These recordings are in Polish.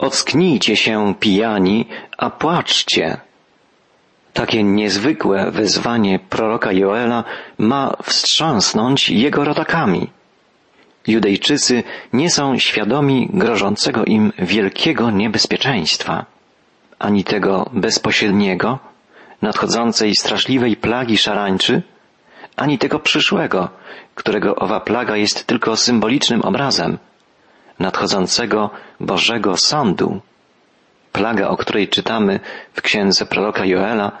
Ocknijcie się, pijani, a płaczcie. Takie niezwykłe wezwanie proroka Joela ma wstrząsnąć jego rodakami. Judejczycy nie są świadomi grożącego im wielkiego niebezpieczeństwa, ani tego bezpośredniego, nadchodzącej straszliwej plagi szarańczy, ani tego przyszłego, którego owa plaga jest tylko symbolicznym obrazem nadchodzącego Bożego Sądu. Plaga, o której czytamy w księdze proroka Joela,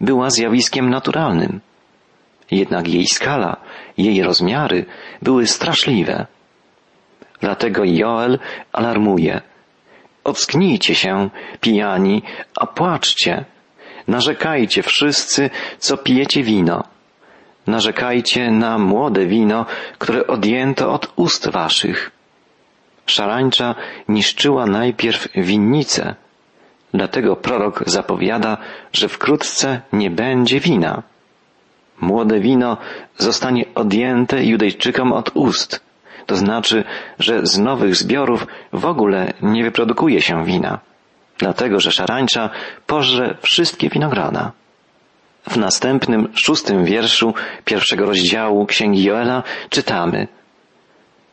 była zjawiskiem naturalnym. Jednak jej skala, jej rozmiary były straszliwe. Dlatego Joel alarmuje. Ocknijcie się, pijani, a płaczcie. Narzekajcie wszyscy, co pijecie wino. Narzekajcie na młode wino, które odjęto od ust waszych. Szarańcza niszczyła najpierw winnicę, dlatego prorok zapowiada, że wkrótce nie będzie wina. Młode wino zostanie odjęte Judejczykom od ust, to znaczy, że z nowych zbiorów w ogóle nie wyprodukuje się wina, dlatego że szarańcza pożre wszystkie winogrona. W następnym, szóstym wierszu pierwszego rozdziału Księgi Joela czytamy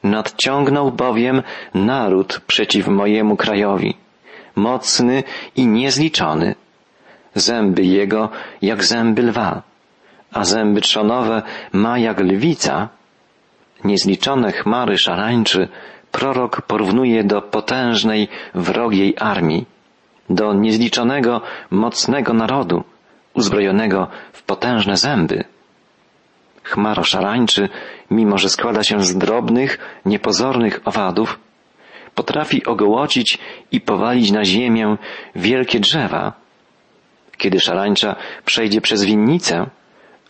Nadciągnął bowiem naród przeciw mojemu krajowi, mocny i niezliczony. Zęby jego jak zęby lwa, a zęby trzonowe ma jak lwica. Niezliczone chmary szarańczy prorok porównuje do potężnej, wrogiej armii, do niezliczonego, mocnego narodu, uzbrojonego w potężne zęby. Chmara szarańczy, mimo że składa się z drobnych, niepozornych owadów, potrafi ogołocić i powalić na ziemię wielkie drzewa. Kiedy szarańcza przejdzie przez winnicę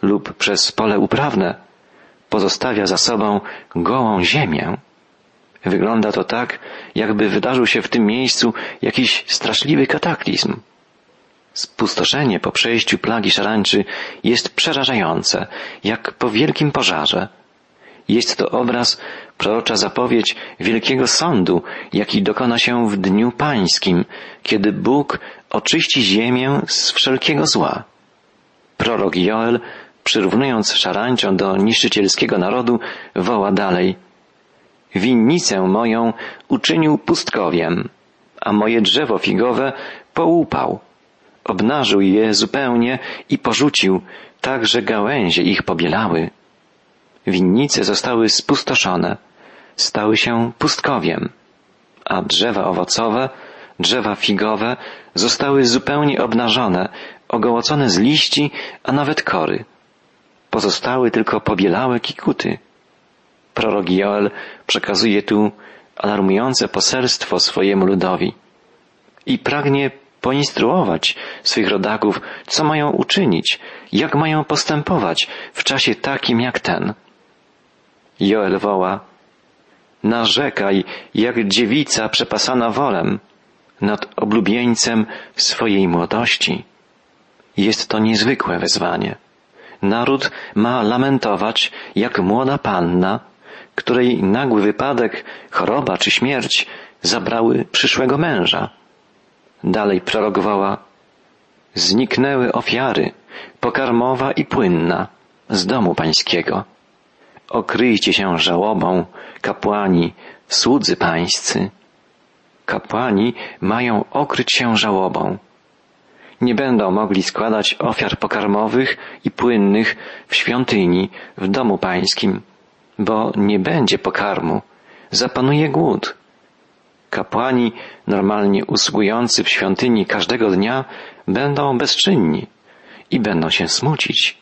lub przez pole uprawne, pozostawia za sobą gołą ziemię. Wygląda to tak, jakby wydarzył się w tym miejscu jakiś straszliwy kataklizm. Spustoszenie po przejściu plagi szarańczy jest przerażające, jak po wielkim pożarze. Jest to obraz, prorocza zapowiedź wielkiego sądu, jaki dokona się w dniu pańskim, kiedy Bóg oczyści ziemię z wszelkiego zła. Prorok Joel, przyrównując szarańczą do niszczycielskiego narodu, woła dalej. Winnicę moją uczynił pustkowiem, a moje drzewo figowe połupał obnażył je zupełnie i porzucił, tak że gałęzie ich pobielały. Winnice zostały spustoszone, stały się pustkowiem, a drzewa owocowe, drzewa figowe zostały zupełnie obnażone, ogołocone z liści, a nawet kory. Pozostały tylko pobielałe kikuty. Prorok Joel przekazuje tu alarmujące poselstwo swojemu ludowi i pragnie poinstruować swych rodaków, co mają uczynić, jak mają postępować w czasie takim jak ten. Joel woła, narzekaj jak dziewica przepasana wolem nad oblubieńcem swojej młodości. Jest to niezwykłe wezwanie. Naród ma lamentować jak młoda panna, której nagły wypadek, choroba czy śmierć zabrały przyszłego męża. Dalej prorokowała, zniknęły ofiary, pokarmowa i płynna, z domu pańskiego. Okryjcie się żałobą, kapłani, słudzy pańscy. Kapłani mają okryć się żałobą. Nie będą mogli składać ofiar pokarmowych i płynnych w świątyni, w domu pańskim, bo nie będzie pokarmu, zapanuje głód. Kapłani, normalnie usługujący w świątyni każdego dnia, będą bezczynni i będą się smucić.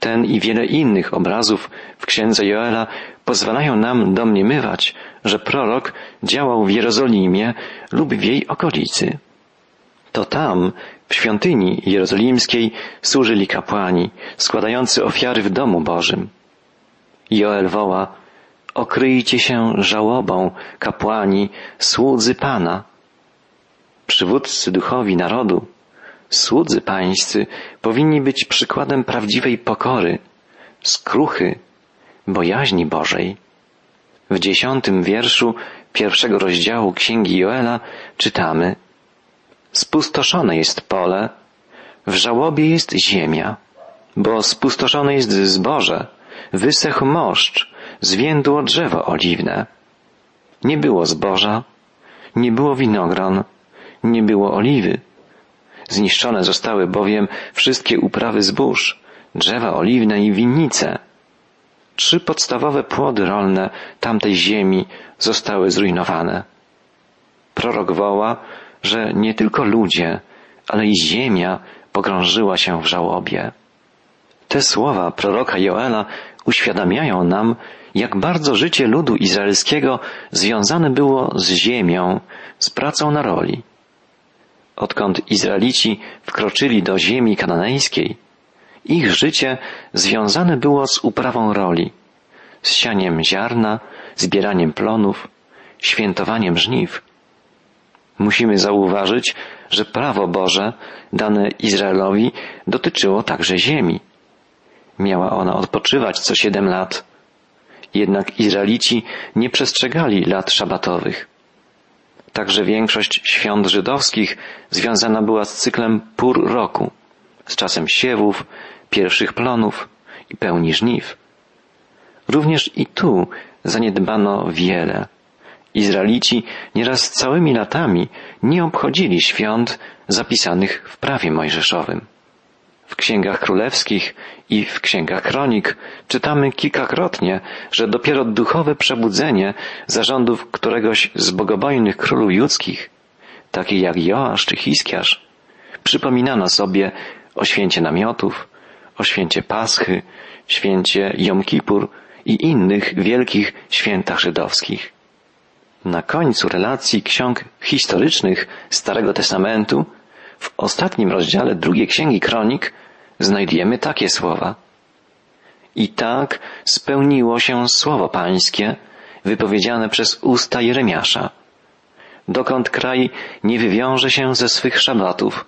Ten i wiele innych obrazów w księdze Joela pozwalają nam domniemywać, że prorok działał w Jerozolimie lub w jej okolicy. To tam, w świątyni jerozolimskiej, służyli kapłani, składający ofiary w domu Bożym. Joel woła, Okryjcie się żałobą, kapłani, słudzy Pana. Przywódcy duchowi narodu, słudzy pańscy powinni być przykładem prawdziwej pokory, skruchy, bojaźni Bożej. W dziesiątym wierszu pierwszego rozdziału Księgi Joela czytamy Spustoszone jest pole, w żałobie jest ziemia, bo spustoszone jest zboże, wysechł moszcz, zwiędło drzewo oliwne. Nie było zboża, nie było winogron, nie było oliwy. Zniszczone zostały bowiem wszystkie uprawy zbóż, drzewa oliwne i winnice. Trzy podstawowe płody rolne tamtej ziemi zostały zrujnowane. Prorok woła, że nie tylko ludzie, ale i ziemia pogrążyła się w żałobie. Te słowa proroka Joela uświadamiają nam, jak bardzo życie ludu izraelskiego związane było z ziemią, z pracą na roli. Odkąd Izraelici wkroczyli do ziemi kananejskiej, ich życie związane było z uprawą roli, z sianiem ziarna, zbieraniem plonów, świętowaniem żniw. Musimy zauważyć, że prawo Boże dane Izraelowi dotyczyło także ziemi. Miała ona odpoczywać co siedem lat. Jednak Izraelici nie przestrzegali lat szabatowych. Także większość świąt żydowskich związana była z cyklem pór roku, z czasem siewów, pierwszych plonów i pełni żniw. Również i tu zaniedbano wiele. Izraelici nieraz całymi latami nie obchodzili świąt zapisanych w prawie mojżeszowym. W księgach królewskich i w księgach kronik czytamy kilkakrotnie, że dopiero duchowe przebudzenie zarządów któregoś z bogobojnych królów judzkich, takich jak Joasz czy Hiskiarz, przypominano sobie o święcie namiotów, o święcie Paschy, święcie Jom Kippur i innych wielkich świętach żydowskich. Na końcu relacji ksiąg historycznych Starego Testamentu w ostatnim rozdziale drugiej księgi kronik znajdujemy takie słowa. I tak spełniło się słowo pańskie wypowiedziane przez usta Jeremiasza. Dokąd kraj nie wywiąże się ze swych szabatów,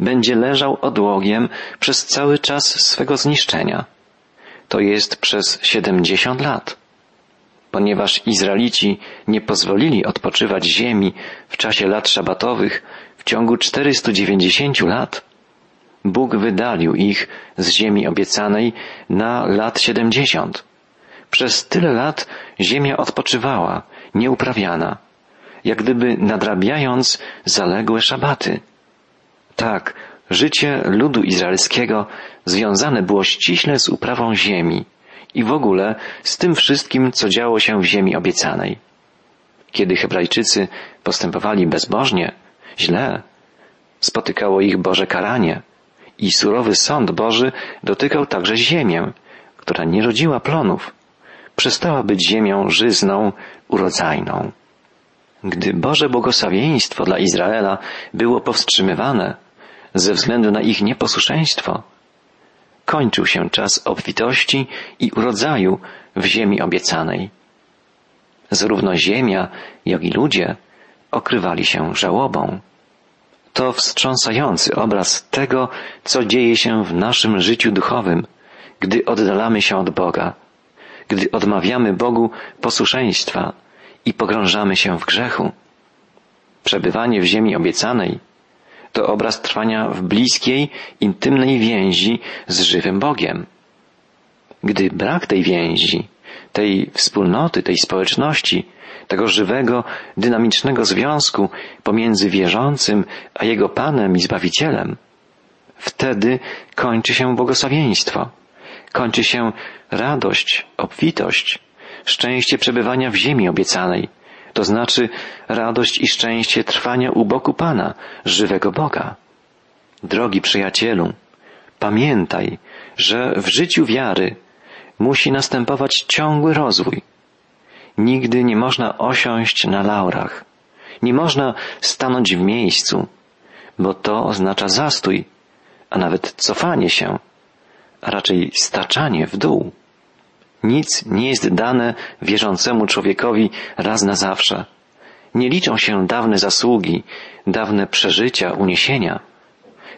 będzie leżał odłogiem przez cały czas swego zniszczenia. To jest przez siedemdziesiąt lat. Ponieważ Izraelici nie pozwolili odpoczywać ziemi w czasie lat szabatowych w ciągu 490 lat, Bóg wydalił ich z ziemi obiecanej na lat siedemdziesiąt. Przez tyle lat ziemia odpoczywała, nieuprawiana, jak gdyby nadrabiając zaległe szabaty. Tak, życie ludu izraelskiego związane było ściśle z uprawą ziemi i w ogóle z tym wszystkim, co działo się w ziemi obiecanej. Kiedy Hebrajczycy postępowali bezbożnie, źle, spotykało ich Boże karanie i surowy sąd Boży dotykał także ziemię, która nie rodziła plonów, przestała być ziemią żyzną, urodzajną. Gdy Boże błogosławieństwo dla Izraela było powstrzymywane ze względu na ich nieposłuszeństwo, kończył się czas obfitości i urodzaju w ziemi obiecanej. Zarówno ziemia, jak i ludzie okrywali się żałobą. To wstrząsający obraz tego, co dzieje się w naszym życiu duchowym, gdy oddalamy się od Boga, gdy odmawiamy Bogu posłuszeństwa i pogrążamy się w grzechu. Przebywanie w ziemi obiecanej to obraz trwania w bliskiej, intymnej więzi z żywym Bogiem. Gdy brak tej więzi, tej wspólnoty, tej społeczności, tego żywego, dynamicznego związku pomiędzy wierzącym a jego Panem i Zbawicielem, wtedy kończy się błogosławieństwo, kończy się radość, obfitość, szczęście przebywania w ziemi obiecanej, to znaczy radość i szczęście trwania u boku Pana, żywego Boga. Drogi przyjacielu, pamiętaj, że w życiu wiary musi następować ciągły rozwój. Nigdy nie można osiąść na laurach. Nie można stanąć w miejscu, bo to oznacza zastój, a nawet cofanie się, a raczej staczanie w dół. Nic nie jest dane wierzącemu człowiekowi raz na zawsze. Nie liczą się dawne zasługi, dawne przeżycia, uniesienia.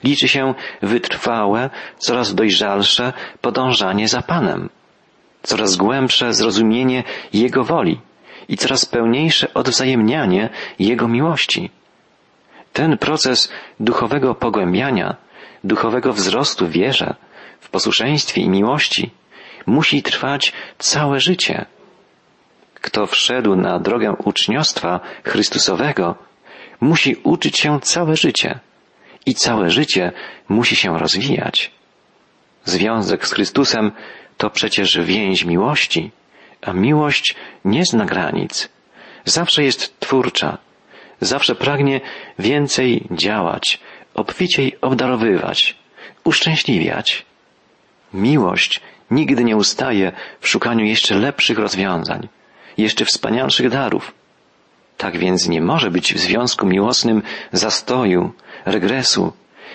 Liczy się wytrwałe, coraz dojrzalsze podążanie za Panem, coraz głębsze zrozumienie Jego woli i coraz pełniejsze odwzajemnianie Jego miłości. Ten proces duchowego pogłębiania, duchowego wzrostu wierze, w posłuszeństwie i miłości musi trwać całe życie. Kto wszedł na drogę uczniostwa Chrystusowego, musi uczyć się całe życie i całe życie musi się rozwijać. Związek z Chrystusem to przecież więź miłości, a miłość nie zna granic. Zawsze jest twórcza, zawsze pragnie więcej działać, obficiej obdarowywać, uszczęśliwiać. Miłość nigdy nie ustaje w szukaniu jeszcze lepszych rozwiązań, jeszcze wspanialszych darów. Tak więc nie może być w związku miłosnym zastoju, regresu,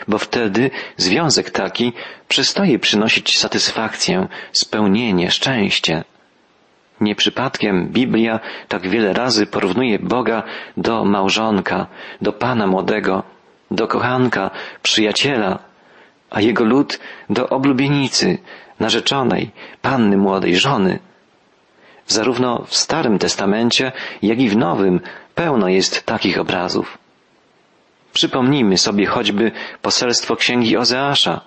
bo wtedy związek taki przestaje przynosić satysfakcję, spełnienie, szczęście. Nie przypadkiem Biblia tak wiele razy porównuje Boga do małżonka, do Pana młodego, do kochanka, przyjaciela, a jego lud do oblubienicy, narzeczonej, panny młodej, żony. Zarówno w Starym Testamencie, jak i w Nowym pełno jest takich obrazów. Przypomnijmy sobie choćby poselstwo księgi Ozeasza,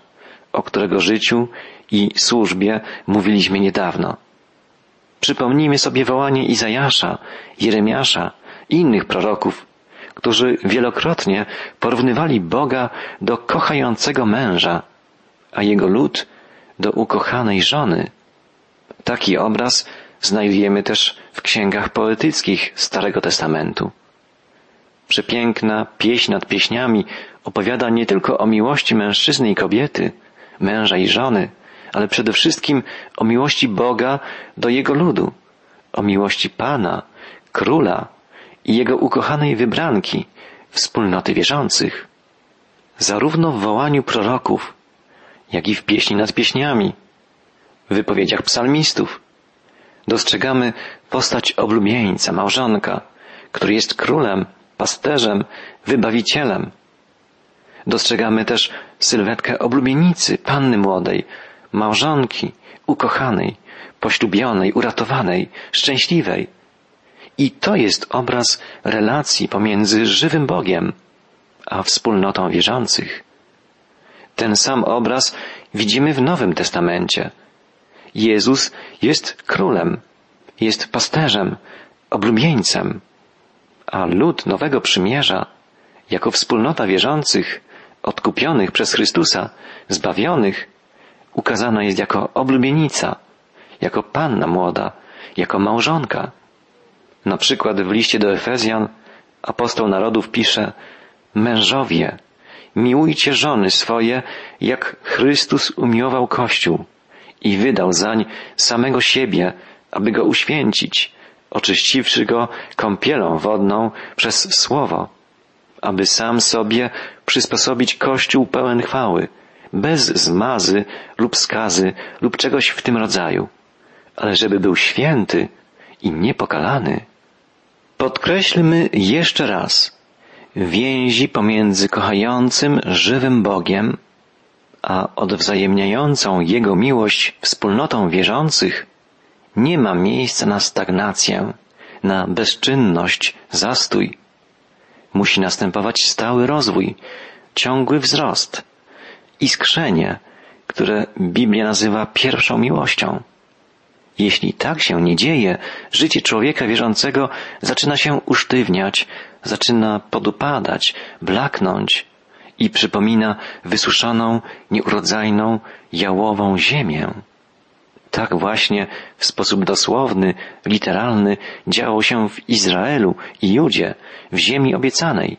o którego życiu i służbie mówiliśmy niedawno. Przypomnijmy sobie wołanie Izajasza, Jeremiasza i innych proroków, którzy wielokrotnie porównywali Boga do kochającego męża, a jego lud do ukochanej żony. Taki obraz znajdujemy też w księgach poetyckich Starego Testamentu. Przepiękna pieśń nad pieśniami opowiada nie tylko o miłości mężczyzny i kobiety, męża i żony, ale przede wszystkim o miłości Boga do Jego ludu, o miłości Pana, Króla i Jego ukochanej wybranki, wspólnoty wierzących. Zarówno w wołaniu proroków, jak i w pieśni nad pieśniami, w wypowiedziach psalmistów, dostrzegamy postać oblubieńca, małżonka, który jest królem, pasterzem, wybawicielem. Dostrzegamy też sylwetkę oblubienicy, panny młodej, małżonki, ukochanej, poślubionej, uratowanej, szczęśliwej. I to jest obraz relacji pomiędzy żywym Bogiem a wspólnotą wierzących. Ten sam obraz widzimy w Nowym Testamencie. Jezus jest królem, jest pasterzem, oblubieńcem, a lud Nowego Przymierza, jako wspólnota wierzących, odkupionych przez Chrystusa, zbawionych, ukazana jest jako oblubienica, jako panna młoda, jako małżonka. Na przykład w liście do Efezjan apostoł narodów pisze Mężowie, miłujcie żony swoje, jak Chrystus umiłował Kościół i wydał zań samego siebie, aby go uświęcić, oczyściwszy go kąpielą wodną przez Słowo, aby sam sobie przysposobić Kościół pełen chwały, bez zmazy lub skazy lub czegoś w tym rodzaju, ale żeby był święty i niepokalany. Podkreślmy jeszcze raz więzi pomiędzy kochającym, żywym Bogiem, a odwzajemniającą Jego miłość wspólnotą wierzących nie ma miejsca na stagnację, na bezczynność, zastój. Musi następować stały rozwój, ciągły wzrost, iskrzenie, które Biblia nazywa pierwszą miłością. Jeśli tak się nie dzieje, życie człowieka wierzącego zaczyna się usztywniać, zaczyna podupadać, blaknąć i przypomina wysuszoną, nieurodzajną, jałową ziemię. Tak właśnie w sposób dosłowny, literalny działo się w Izraelu i Judzie, w ziemi obiecanej.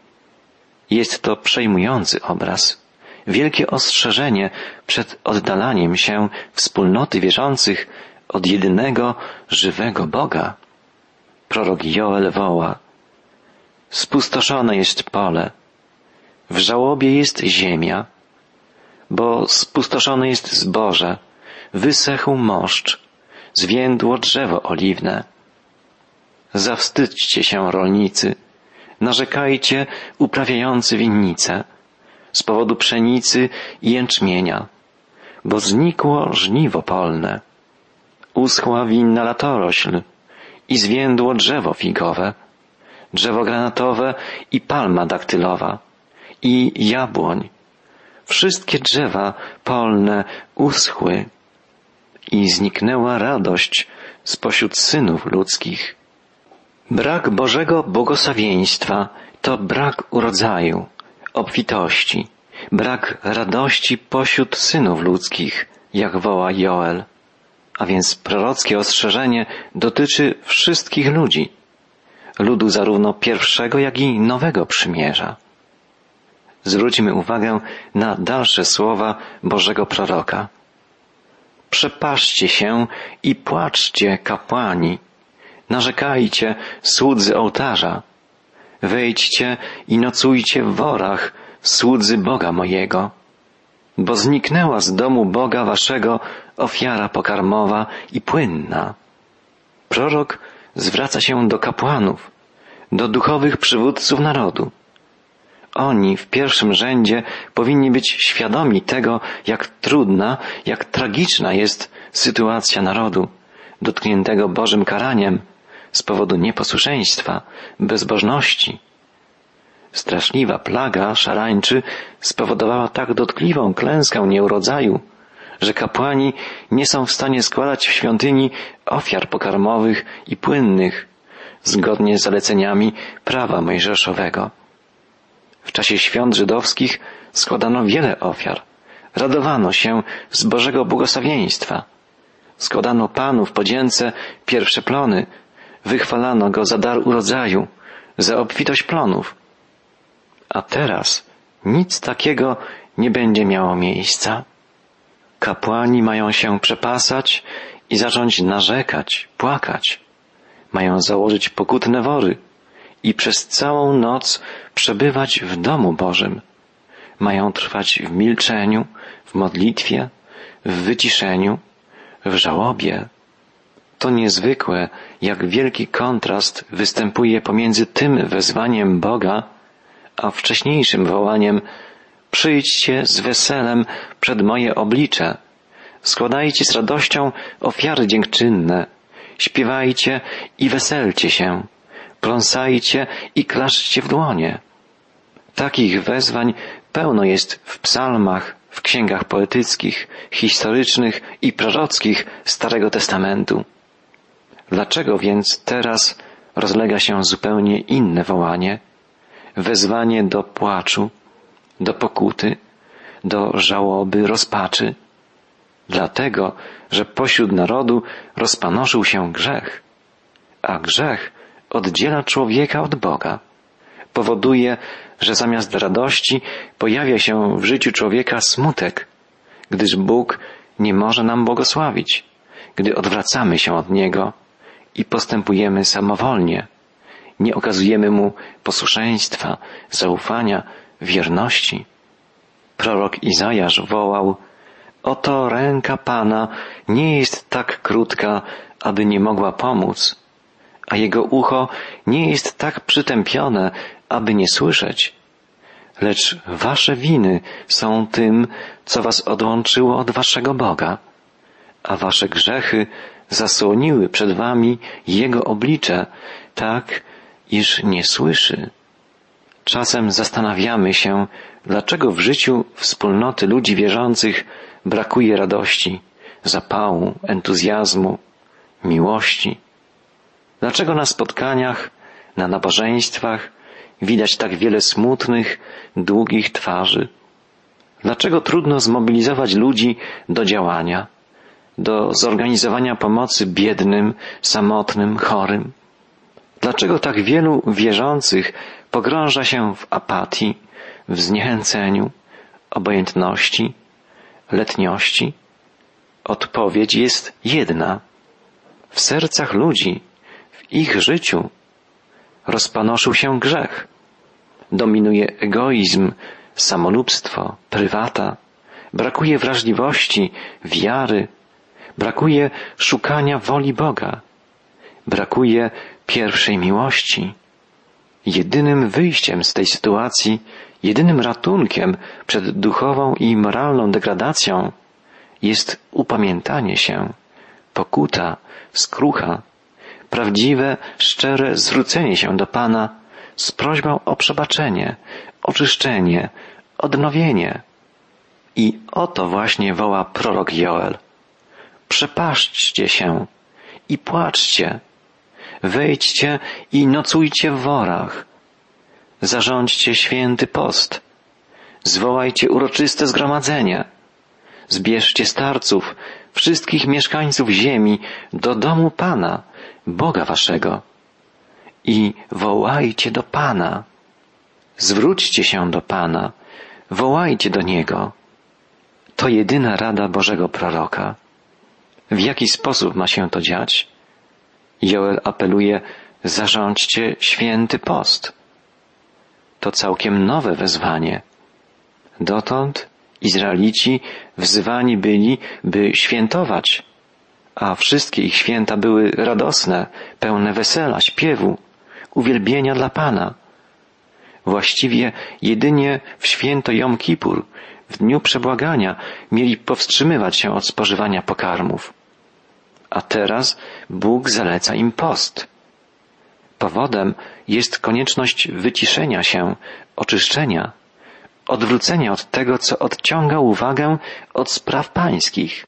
Jest to przejmujący obraz, wielkie ostrzeżenie przed oddalaniem się wspólnoty wierzących od jedynego żywego Boga. Prorok Joel woła, spustoszone jest pole, w żałobie jest ziemia, bo spustoszone jest zboże, wysechł moszcz, zwiędło drzewo oliwne. Zawstydźcie się, rolnicy, narzekajcie, uprawiający winnice, z powodu pszenicy i jęczmienia, bo znikło żniwo polne. Uschła winna latorośl i zwiędło drzewo figowe, drzewo granatowe i palma daktylowa i jabłoń. Wszystkie drzewa polne uschły i zniknęła radość spośród synów ludzkich. Brak Bożego błogosławieństwa to brak urodzaju, obfitości, brak radości pośród synów ludzkich, jak woła Joel. A więc prorockie ostrzeżenie dotyczy wszystkich ludzi, ludu zarówno pierwszego, jak i nowego przymierza. Zwróćmy uwagę na dalsze słowa Bożego proroka. Przepaszcie się i płaczcie, kapłani, narzekajcie, słudzy ołtarza, wejdźcie i nocujcie w worach, słudzy Boga mojego, bo zniknęła z domu Boga waszego ofiara pokarmowa i płynna. Prorok zwraca się do kapłanów, do duchowych przywódców narodu. Oni w pierwszym rzędzie powinni być świadomi tego, jak trudna, jak tragiczna jest sytuacja narodu, dotkniętego Bożym karaniem z powodu nieposłuszeństwa, bezbożności. Straszliwa plaga szarańczy spowodowała tak dotkliwą klęskę nieurodzaju, że kapłani nie są w stanie składać w świątyni ofiar pokarmowych i płynnych, zgodnie z zaleceniami prawa mojżeszowego. W czasie świąt żydowskich składano wiele ofiar. Radowano się z Bożego błogosławieństwa. Składano Panu w podzięce pierwsze plony. Wychwalano Go za dar urodzaju, za obfitość plonów. A teraz nic takiego nie będzie miało miejsca. Kapłani mają się przepasać i zacząć narzekać, płakać. Mają założyć pokutne wory i przez całą noc przebywać w domu Bożym. Mają trwać w milczeniu, w modlitwie, w wyciszeniu, w żałobie. To niezwykłe, jak wielki kontrast występuje pomiędzy tym wezwaniem Boga, a wcześniejszym wołaniem Przyjdźcie z weselem przed moje oblicze, składajcie z radością ofiary dziękczynne, śpiewajcie i weselcie się, pląsajcie i klaszczcie w dłonie. Takich wezwań pełno jest w psalmach, w księgach poetyckich, historycznych i prorockich Starego Testamentu. Dlaczego więc teraz rozlega się zupełnie inne wołanie? Wezwanie do płaczu, do pokuty, do żałoby, rozpaczy? Dlatego, że pośród narodu rozpanoszył się grzech, a grzech oddziela człowieka od Boga. Powoduje, że zamiast radości pojawia się w życiu człowieka smutek, gdyż Bóg nie może nam błogosławić, gdy odwracamy się od Niego i postępujemy samowolnie. Nie okazujemy Mu posłuszeństwa, zaufania, wierności. Prorok Izajasz wołał, Oto ręka Pana nie jest tak krótka, aby nie mogła pomóc, a jego ucho nie jest tak przytępione, aby nie słyszeć. Lecz wasze winy są tym, co was odłączyło od waszego Boga, a wasze grzechy zasłoniły przed wami Jego oblicze, tak, iż nie słyszy. Czasem zastanawiamy się, dlaczego w życiu wspólnoty ludzi wierzących brakuje radości, zapału, entuzjazmu, miłości. Dlaczego na spotkaniach, na nabożeństwach widać tak wiele smutnych, długich twarzy? Dlaczego trudno zmobilizować ludzi do działania, do zorganizowania pomocy biednym, samotnym, chorym? Dlaczego tak wielu wierzących pogrąża się w apatii, w zniechęceniu, obojętności, letniości? Odpowiedź jest jedna. W sercach ludzi ich życiu rozpanoszył się grzech. Dominuje egoizm, samolubstwo, prywata. Brakuje wrażliwości, wiary. Brakuje szukania woli Boga. Brakuje pierwszej miłości. Jedynym wyjściem z tej sytuacji, jedynym ratunkiem przed duchową i moralną degradacją jest upamiętanie się, pokuta, skrucha, prawdziwe, szczere zwrócenie się do Pana z prośbą o przebaczenie, oczyszczenie, odnowienie. I o to właśnie woła prorok Joel. Przepaszczcie się i płaczcie. Wejdźcie i nocujcie w worach. Zarządźcie święty post. Zwołajcie uroczyste zgromadzenie. Zbierzcie starców, wszystkich mieszkańców ziemi do domu Pana, Boga waszego. I wołajcie do Pana. Zwróćcie się do Pana. Wołajcie do Niego. To jedyna rada Bożego proroka. W jaki sposób ma się to dziać? Joel apeluje, zarządźcie święty post. To całkiem nowe wezwanie. Dotąd Izraelici wzywani byli, by świętować, a wszystkie ich święta były radosne, pełne wesela, śpiewu, uwielbienia dla Pana. Właściwie jedynie w święto Jom Kippur, w dniu przebłagania, mieli powstrzymywać się od spożywania pokarmów. A teraz Bóg zaleca im post. Powodem jest konieczność wyciszenia się, oczyszczenia, odwrócenia od tego, co odciąga uwagę od spraw pańskich.